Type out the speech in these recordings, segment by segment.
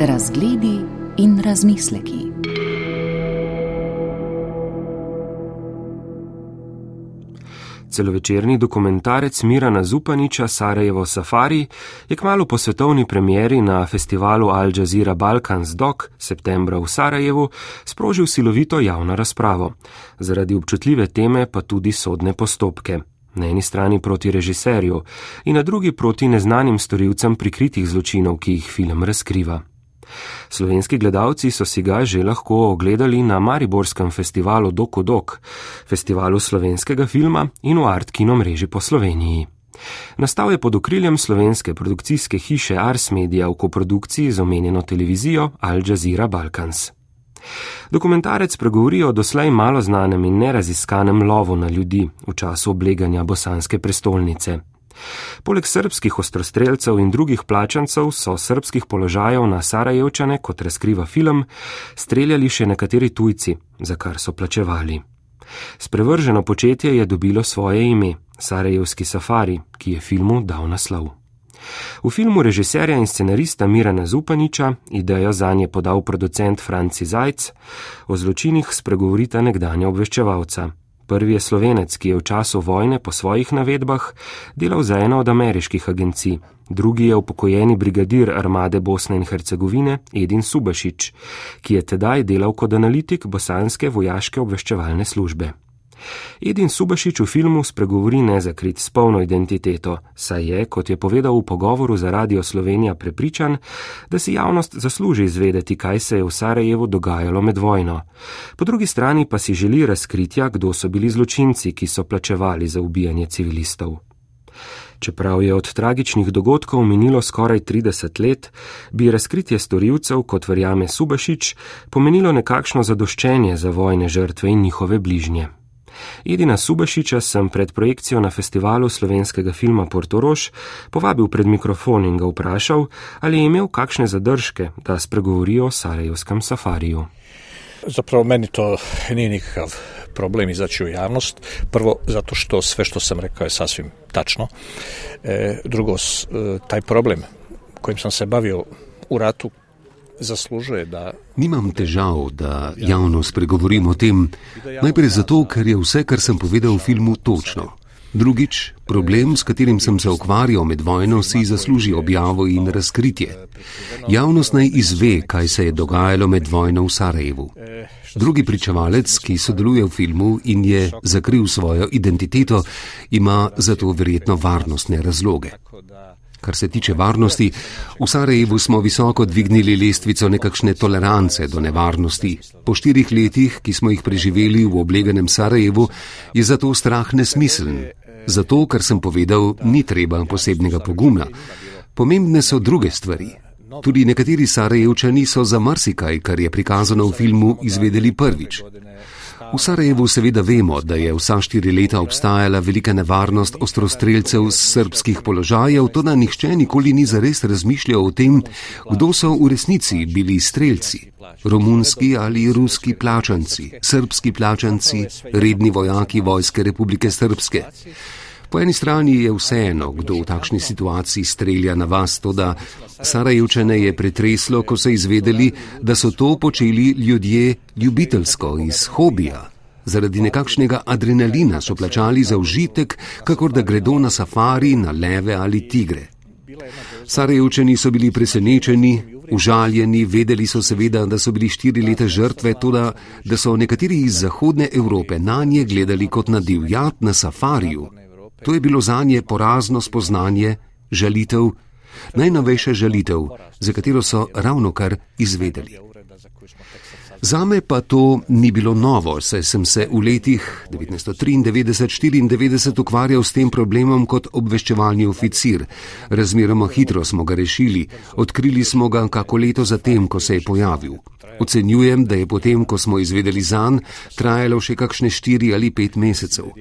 Razgledi in razmisleki. Celovečerni dokumentarec Mirana Zupaniča Sarajevo Safari je kmalo po svetovni premjeri na festivalu Al Jazeera Balkans Doc septembra v Sarajevu sprožil silovito javno razpravo, zaradi občutljive teme pa tudi sodne postopke. Na eni strani proti režiserju in na drugi proti neznanim storilcem prikritih zločinov, ki jih film razkriva. Slovenski gledalci so si ga že lahko ogledali na Mariborskem festivalu Dokodok, festivalu slovenskega filma in v Art Kino mreži po Sloveniji. Nastal je pod okriljem slovenske produkcijske hiše Ars Media v koprodukciji z omenjeno televizijo Al Jazeera Balkans. Dokumentarec pregovori o doslej malo znanem in neraziskanem lovu na ljudi v času obleganja bosanske prestolnice. Poleg srpskih ostrostrelcev in drugih plačancev so srpskih položajev na Sarajevčane, kot razkriva film, streljali še nekateri tujci, za kar so plačevali. Sprevrženo početje je dobilo svoje ime, Sarajevski safari, ki je filmu dal naslov. V filmu režiserja in scenarista Mirana Zupaniča idejo za nje podal producent Franci Zajc, o zločinih spregovorita nekdanja obveščevalca. Prvi je slovenec, ki je v času vojne po svojih navedbah delal za eno od ameriških agencij, drugi je upokojeni brigadir armade Bosne in Hercegovine Edin Subašič, ki je tedaj delal kot analitik bosanske vojaške obveščevalne službe. Edin Subašič v filmu spregovori nezakrit s polno identiteto, saj je, kot je povedal v pogovoru za Radio Slovenija, prepričan, da si javnost zasluži izvedeti, kaj se je v Sarajevu dogajalo med vojno. Po drugi strani pa si želi razkritja, kdo so bili zločinci, ki so plačevali za ubijanje civilistov. Čeprav je od tragičnih dogodkov minilo skoraj 30 let, bi razkritje storilcev, kot verjame Subašič, pomenilo nekakšno zadoščenje za vojne žrtve in njihove bližnje. Edina Subašiča sem pred projekcijo na festivalu slovenskega filma Portoroš povabil pred mikrofon in ga vprašal, ali je imel kakšne zadržke, da spregovori o Sarajevskem safariju. Zapravo meni to nije nikakav problem izaći u javnost. Prvo, zato što sve što sam rekao je sasvim tačno. E, drugo, e, taj problem kojim sam se bavio u ratu zaslužuje, da. Nimam težav, da javno spregovorim o tem. Najprej zato, ker je vse, kar sem povedal v filmu, točno. Drugič, problem, s katerim sem se ukvarjal med vojno, si zasluži objavo in razkritje. Javnost naj izve, kaj se je dogajalo med vojno v Sarajevu. Drugi pričevalec, ki sodeluje v filmu in je zakril svojo identiteto, ima zato verjetno varnostne razloge. Kar se tiče varnosti, v Sarajevu smo visoko dvignili lestvico nekakšne tolerance do nevarnosti. Po štirih letih, ki smo jih preživeli v obleganem Sarajevu, je zato strah nesmiseln. Zato, kar sem povedal, ni treba posebnega poguma. Pomembne so druge stvari. Tudi nekateri Sarajevčani so za marsikaj, kar je prikazano v filmu, izvedeli prvič. V Sarajevu seveda vemo, da je vsa štiri leta obstajala velika nevarnost ostrostrelcev z srpskih položajev, to da nihče nikoli ni zares razmišljal o tem, kdo so v resnici bili strelci. Romunski ali ruski plačanci, srpski plačanci, redni vojaki Vojske Republike Srpske. Po eni strani je vseeno, kdo v takšni situaciji strelja na vas, to da Sarajevčane je pretreslo, ko so izvedeli, da so to počeli ljudje ljubiteljsko iz hobija. Zaradi nekakšnega adrenalina so plačali za užitek, kakor da gredo na safari, na leve ali tigre. Sarajevčani so bili presenečeni, užaljeni, vedeli so seveda, da so bili štiri leta žrtve, tudi da so nekateri iz Zahodne Evrope na nje gledali kot na divjat na safariju. To je bilo za nje porazno spoznanje, žalitev, najnovejša žalitev, za katero so ravno kar izvedeli. Zame pa to ni bilo novo, saj sem se v letih 1993-1994 ukvarjal s tem problemom kot obveščevalni oficir. Razmeroma hitro smo ga rešili, odkrili smo ga kako leto zatem, ko se je pojavil. Ocenjujem, da je potem, ko smo izvedeli zan, trajalo še kakšne štiri ali pet mesecev.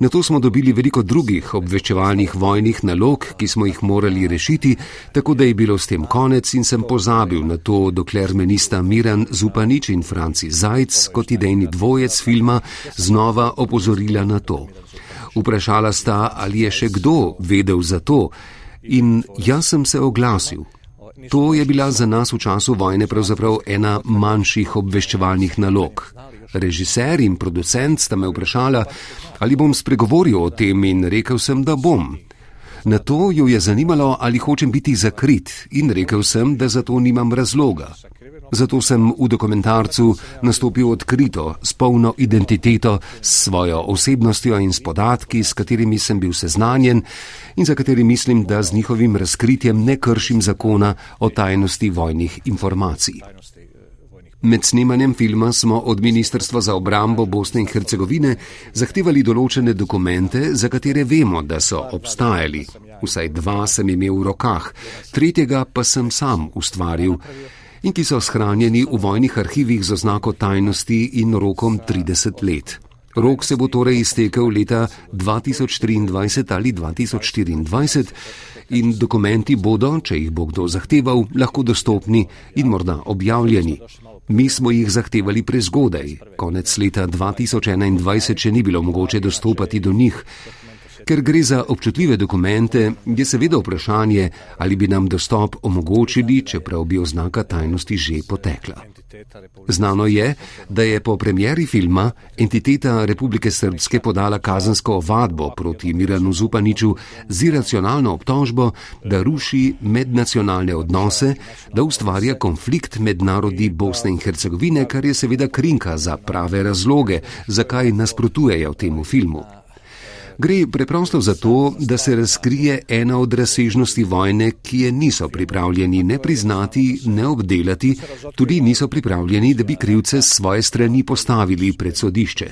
Na to smo dobili veliko drugih obveščevalnih vojnih nalog, ki smo jih morali rešiti, tako da je bilo s tem konec in sem pozabil na to, dokler me nista Miran Zupanič in Franci Zajc kot idejni dvojec filma znova opozorila na to. Vprašala sta, ali je še kdo vedel za to. In jaz sem se oglasil. To je bila za nas v času vojne pravzaprav ena manjših obveščevalnih nalog. Režiser in producent sta me vprašala, ali bom spregovoril o tem in rekel sem, da bom. Na to jo je zanimalo, ali hočem biti zakrit in rekel sem, da za to nimam razloga. Zato sem v dokumentarcu nastopil odkrito, s polno identiteto, s svojo osebnostjo in s podatki, s katerimi sem bil seznanjen in za kateri mislim, da z njihovim razkritjem ne kršim zakona o tajnosti vojnih informacij. Med snemanjem filma smo od Ministrstva za obrambo Bosne in Hercegovine zahtevali določene dokumente, za katere vemo, da so obstajali. Vsaj dva sem imel v rokah, tretjega pa sem sam ustvaril in ki so shranjeni v vojnih arhivih z oznako tajnosti in rokom 30 let. Rok se bo torej iztekel leta 2023 ali 2024 in dokumenti bodo, če jih bo kdo zahteval, lahko dostopni in morda objavljeni. Mi smo jih zahtevali prezgodaj, konec leta 2021 še ni bilo mogoče dostopati do njih. Ker gre za občutljive dokumente, je seveda vprašanje, ali bi nam dostop omogočili, čeprav bi oznaka tajnosti že potekla. Znano je, da je po premjeri filma entiteta Republike Srpske podala kazensko ovadbo proti Miranu Zupaniču z iracionalno obtožbo, da ruši mednacionalne odnose, da ustvarja konflikt med narodi Bosne in Hercegovine, kar je seveda krinka za prave razloge, zakaj nasprotujejo temu filmu. Gre preprosto za to, da se razkrije ena od razsežnosti vojne, ki je niso pripravljeni ne priznati, ne obdelati, tudi niso pripravljeni, da bi krivce s svoje strani postavili pred sodišče.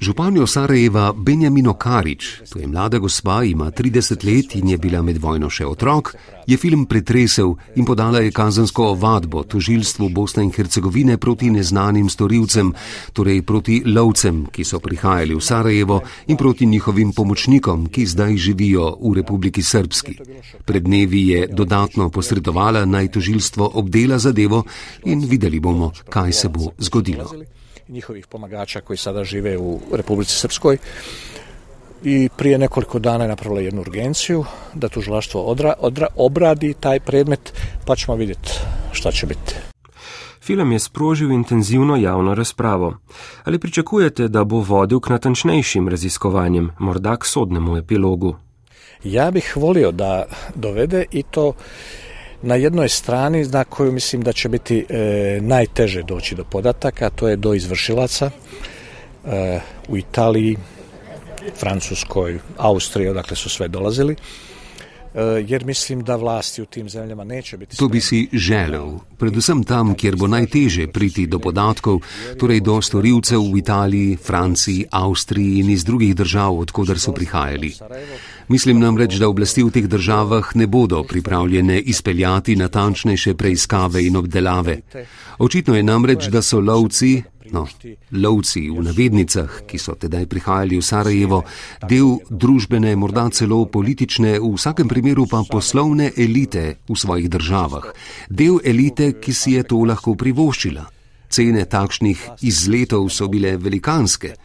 Županjo Sarajeva Benjamino Karič, to je mlada gospa, ima 30 let in je bila med vojno še otrok, je film pretresel in podala je kazansko ovadbo tožilstvu Bosne in Hercegovine proti neznanim storilcem, torej proti lovcem, ki so prihajali v Sarajevo in proti njihovim pomočnikom, ki zdaj živijo v Republiki Srpski. Pred dnevi je dodatno posredovala naj tožilstvo obdela zadevo in videli bomo, kaj se bo zgodilo njihovih pomagača koji sada žive u Republici Srpskoj i prije nekoliko dana je napravila jednu urgenciju da tužilaštvo odra, odra, obradi taj predmet pa ćemo vidjeti šta će biti. Film je sprožil intenzivno javno razpravo. Ali pričakujete, da bo vodil k natančnejšim raziskovanjem, morda k sodnemu epilogu? Ja bih volio da dovede i to na jednoj strani na koju mislim da će biti e, najteže doći do podataka, to je do izvršilaca e, u Italiji, Francuskoj, Austriji, odakle su sve dolazili. E, jer mislim da vlasti v tem zemljama neće biti. To bi si želel, predvsem tam, kjer bo najteže priti do podatkov, torej do storilcev v Italiji, Franciji, Avstriji in iz drugih držav, odkudar so prihajali. Mislim namreč, da oblasti v teh državah ne bodo pripravljene izpeljati natančnejše preiskave in obdelave. Očitno je namreč, da so lovci, no, lovci v navednicah, ki so tedaj prihajali v Sarajevo, del družbene, morda celo politične, v vsakem primeru pa poslovne elite v svojih državah. Del elite, ki si je to lahko privoščila. Cene takšnih izletov so bile velikanske.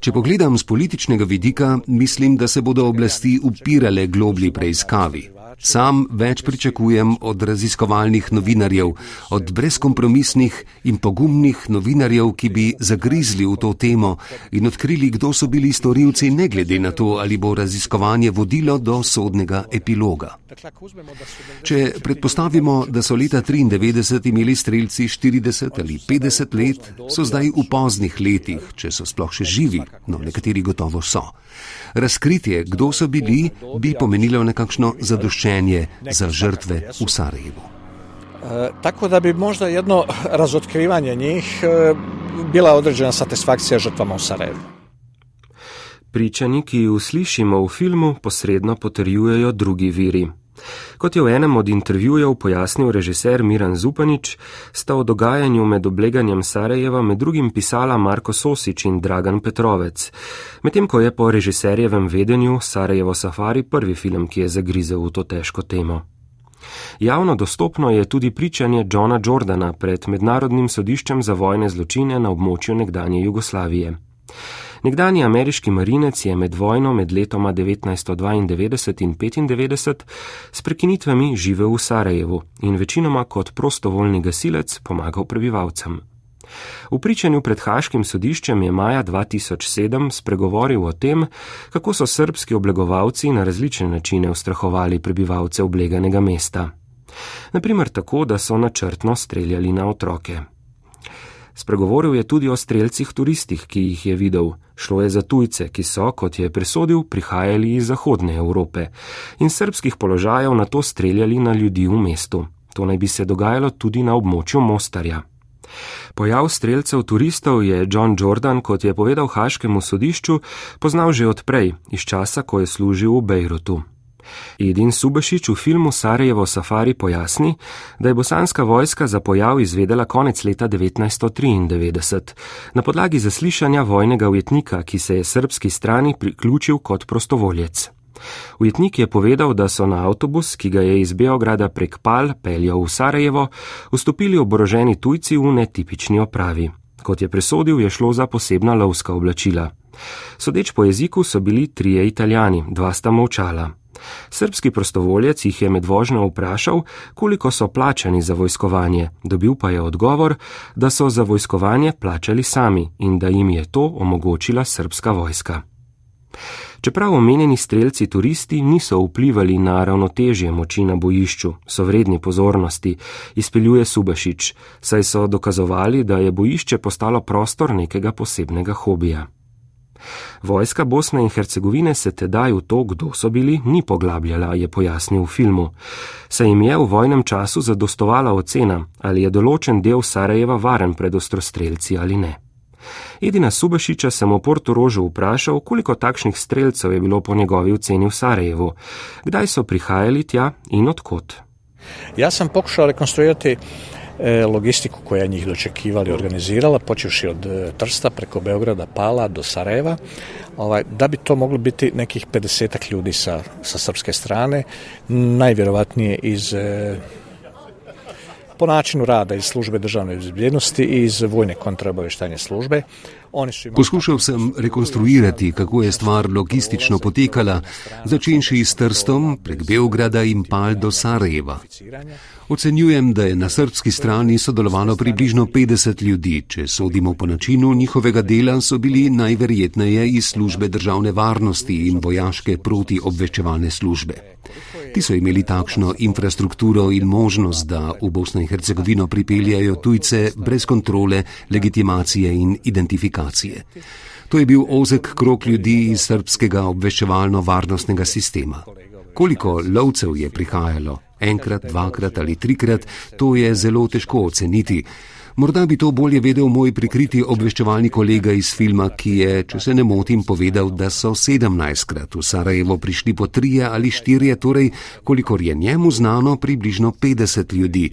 Če pogledam z političnega vidika, mislim, da se bodo oblasti upirale globli preiskavi. Sam več pričakujem od raziskovalnih novinarjev, od brezkompromisnih in pogumnih novinarjev, ki bi zagrizli v to temo in odkrili, kdo so bili storilci, ne glede na to, ali bo raziskovanje vodilo do sodnega epiloga. Če predpostavimo, da so leta 1993 imeli streljci 40 ali 50 let, so zdaj v poznih letih, če so sploh še živi, no nekateri gotovo so. Razkritje, kdo so bili, bi pomenilo nekakšno zadoščenje za žrtve v Sarajevu. E, tako da bi možda jedno razotkrivanje njih e, bila određena satisfakcija žrtvama u Sarajevu. Pričani, ki jih slišimo v filmu, posredno potrjujejo drugi viri. Kot je v enem od intervjujev pojasnil režiser Miran Zupanič, sta o dogajanju med obleganjem Sarajeva med drugim pisala Marko Sosič in Dragan Petrovec, medtem ko je po režiserjevem vedenju Sarajevo Safari prvi film, ki je zagrizel v to težko temo. Javno dostopno je tudi pričanje Johna Jordana pred Mednarodnim sodiščem za vojne zločine na območju nekdanje Jugoslavije. Nekdani ameriški marinec je med vojno med letoma 1992 in 1995 s prekinitvami živel v Sarajevu in večinoma kot prostovoljni gasilec pomagal prebivalcem. V pričanju pred Haškim sodiščem je maja 2007 spregovoril o tem, kako so srbski oblegovalci na različne načine ustrahovali prebivalce obleganega mesta. Naprimer tako, da so načrtno streljali na otroke. Spregovoril je tudi o streljcih turistih, ki jih je videl. Šlo je za tujce, ki so, kot je presodil, prihajali iz Zahodne Evrope in srbskih položajev na to streljali na ljudi v mestu. To naj bi se dogajalo tudi na območju Mostarja. Pojav streljcev turistov je John Jordan, kot je povedal Haškemu sodišču, poznal že odprej, iz časa, ko je služil v Bejrutu. Edin Subašič v filmu Sarajevo Safari pojasni, da je bosanska vojska za pojav izvedela konec leta 1993 na podlagi zaslišanja vojnega ujetnika, ki se je srpski strani priključil kot prostovoljec. Ujetnik je povedal, da so na avtobus, ki ga je iz Beograda prek Pal peljal v Sarajevo, vstopili oboroženi tujci v netipični opravi. Kot je presodil, je šlo za posebna lovska oblačila. Sodeč po jeziku so bili trije italijani, dva sta molčala. Srbski prostovoljec jih je med vožnjo vprašal, koliko so plačani za vojskovanje, dobil pa je odgovor, da so za vojskovanje plačali sami in da jim je to omogočila srpska vojska. Čeprav omenjeni streljci turisti niso vplivali na ravnotežje moči na bojišču, so vredni pozornosti, izpeljuje Subašič, saj so dokazovali, da je bojišče postalo prostor nekega posebnega hobija. Vojska Bosne in Hercegovine se tedaj v to, kdo so bili, ni poglabljala, je pojasnil v filmu. Se jim je v vojnem času zadostovala ocena, ali je določen del Sarajeva varen pred ostrostrelci ali ne. Edina Subašiča sem v Porto Rožu vprašal, koliko takšnih streljcev je bilo po njegovi oceni v Sarajevu, kdaj so prihajali tja in odkot. Jaz sem pokušal rekonstruirati logistiku koja njih dočekivali, organizirala, počevši od e, Trsta preko Beograda, Pala do Sarajeva, ovaj, da bi to moglo biti nekih 50 ljudi sa, sa srpske strane, najvjerovatnije iz e, po načinu rada iz službe državne bezbjednosti i iz vojne kontraobaveštajne službe. Poskušal sem rekonstruirati, kako je stvar logistično potekala, začenši s Trstom prek Beograda in Pal do Sarajeva. Ocenjujem, da je na srpski strani sodelovalo približno 50 ljudi. Če sodimo po načinu njihovega dela, so bili najverjetneje iz službe državne varnosti in vojaške protiobveščevalne službe. Ti so imeli takšno infrastrukturo in možnost, da v Bosno in Hercegovino pripeljajo tujce brez kontrole, legitimacije in identifikacije. To je bil ozek krok ljudi iz srpskega obveščevalno-varnostnega sistema. Koliko lovcev je prihajalo? Enkrat, dvakrat ali trikrat, to je zelo težko oceniti. Morda bi to bolje vedel moj prikriti obveščevalni kolega iz filma, ki je, če se ne motim, povedal, da so sedemnajstkrat v Sarajevo prišli po trije ali štirje, torej kolikor je njemu znano, približno 50 ljudi.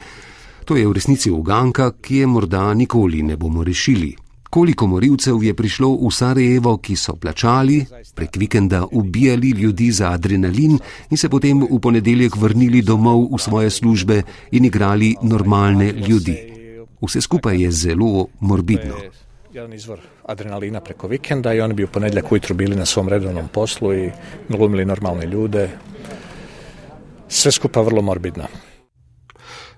To je v resnici uganka, ki je morda nikoli ne bomo rešili. Koliko morilcev je prišlo v Sarajevo, ki so plačali, prek vikenda ubijali ljudi za adrenalin in se potem v ponedeljek vrnili domov v svoje službe in igrali normalne ljudi. Vse skupaj je zelo morbidno. Jedan izvor adrenalina preko vikenda i oni bi u ponedjeljak ujutro bili na svom redovnom poslu i glumili normalne ljude. Sve skupa vrlo morbidno.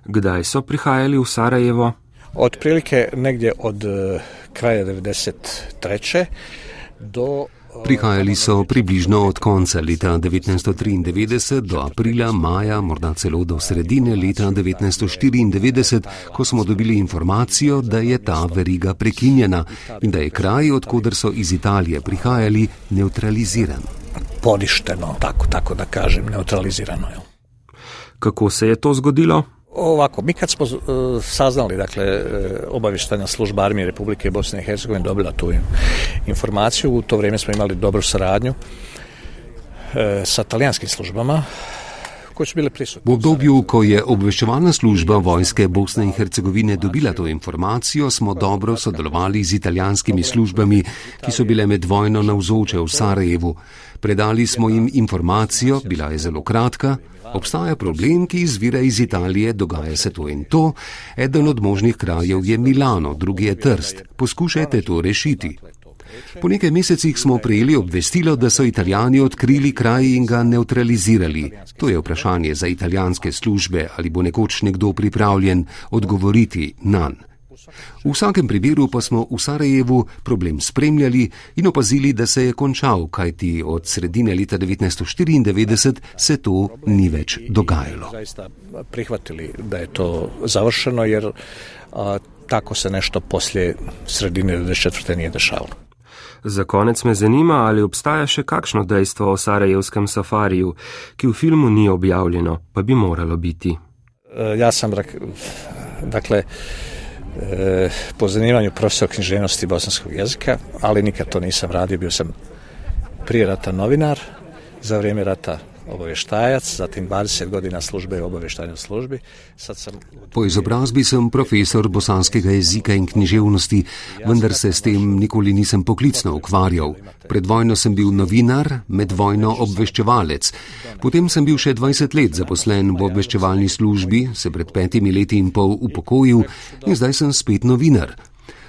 Kdaj so prihajali v Sarajevo? Otprilike negdje od uh, kraja 93. do Prihajali so približno od konca leta 1993 do aprila, maja, morda celo do sredine leta 1994, ko smo dobili informacijo, da je ta veriga prekinjena in da je kraj, odkuder so iz Italije prihajali, neutraliziran. Podišteno, tako, tako da kažem, neutralizirano. Kako se je to zgodilo? Ovako, mi kad smo uh, saznali, dakle, uh, obavještajna služba armije Republike Bosne i Hercegovine dobila tu informaciju, u to vrijeme smo imali dobru saradnju uh, sa talijanskim službama, V obdobju, ko je obveščevalna služba vojske Bosne in Hercegovine dobila to informacijo, smo dobro sodelovali z italijanskimi službami, ki so bile med vojno navzoče v Sarajevu. Predali smo jim informacijo, bila je zelo kratka. Obstaja problem, ki izvira iz Italije, dogaja se to in to. Eden od možnih krajev je Milano, drugi je Trst. Poskušajte to rešiti. Po nekaj mesecih smo prejeli obvestilo, da so italijani odkrili kraj in ga neutralizirali. To je vprašanje za italijanske službe, ali bo nekoč nekdo pripravljen odgovoriti na nj. V vsakem primeru pa smo v Sarajevu problem spremljali in opazili, da se je končal, kajti od sredine leta 1994 se to ni več dogajalo. Prihvatili, da je to završeno, jer a, tako se nešto poslije sredine 94. nije dešavalo. Za konec me zanima, ali obstaja še kakšno dejstvo o sarajevskem safariju, ki v filmu ni objavljeno, pa bi moralo biti. E, ja sam, dakle, e, po zanimanju profesor književnosti bosanskog jezika, ali nikad to nisam radio, bio sam prije rata novinar, za vrijeme rata obaveštajac, zatim 20 godina službe v obaveštajni službi. Sem... Po izobrazbi sem profesor bosanskega jezika in književnosti, vendar se s tem nikoli nisem poklicno ukvarjal. Pred vojno sem bil novinar, med vojno obveščevalec. Potem sem bil še 20 let zaposlen v obveščevalni službi, se pred petimi leti in pol upokojil in zdaj sem spet novinar.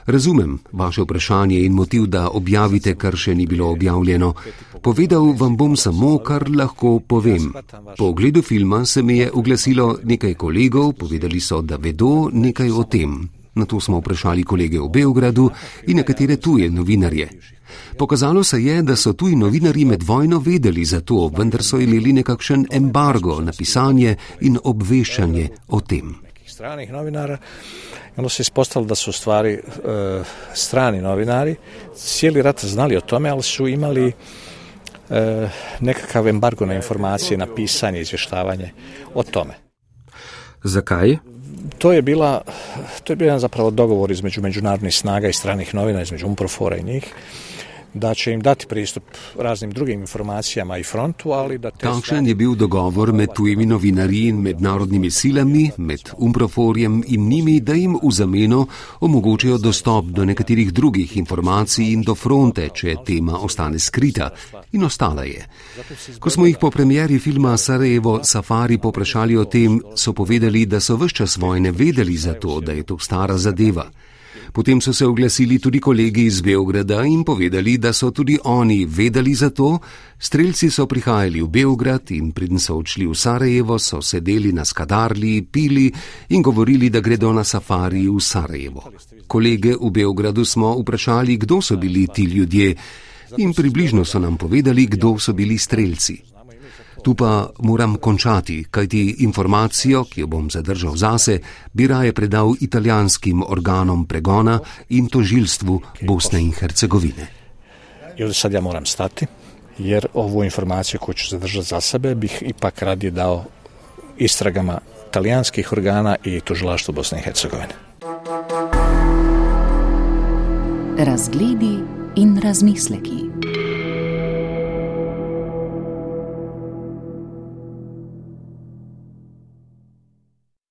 Razumem vaše vprašanje in motiv, da objavite, kar še ni bilo objavljeno. Povedal vam bom samo, kar lahko povem. Po ogledu filma se mi je oglasilo nekaj kolegov, povedali so, da vedo nekaj o tem. Na to smo vprašali kolege v Beogradu in nekatere tuje novinarje. Pokazalo se je, da so tuji novinari med vojno vedeli za to, vendar so imeli nekakšen embargo na pisanje in obveščanje o tem. Stranih novinara onda se ispostavilo da su u stvari e, strani novinari cijeli rat znali o tome, ali su imali e, nekakav embargo na informacije, na pisanje, izvještavanje o tome. Zakaj? To je bila, to je bio zapravo dogovor između međunarodnih snaga i stranih novina, između Umprofora i njih, da će im dati pristup raznim drugim informacijama i frontu, ali da te... Takšen je bil dogovor med tujimi novinarji in mednarodnimi silami, med Umproforjem in njimi, da jim v zameno omogočijo dostop do nekaterih drugih informacij in do fronte, če tema ostane skrita. In ostala je. Ko smo jih po premjeri filma Sarajevo Safari poprašali o tem, so povedali, da so vse čas vojne vedeli za to, da je to stara zadeva. Potem so se oglasili tudi kolegi iz Beograda in povedali, da so tudi oni vedeli za to. Streljci so prihajali v Beograd in pridn so odšli v Sarajevo, so sedeli na skadarli, pili in govorili, da gredo na safari v Sarajevo. Kolege v Beogradu smo vprašali, kdo so bili ti ljudje in približno so nam povedali, kdo so bili streljci. Tu pa moram končati, kajti informacijo, ki jo bom zadržal zase, bi raje predal italijanskim organom pregona in tožilstvu Bosne in Hercegovine. Ovdje sad ja moram stati, jer ovu informaciju koju ću zadržati za sebe bih ipak radije dao istragama talijanskih organa i tužilaštvu Bosne i Hercegovine. Razgledi in razmisleki.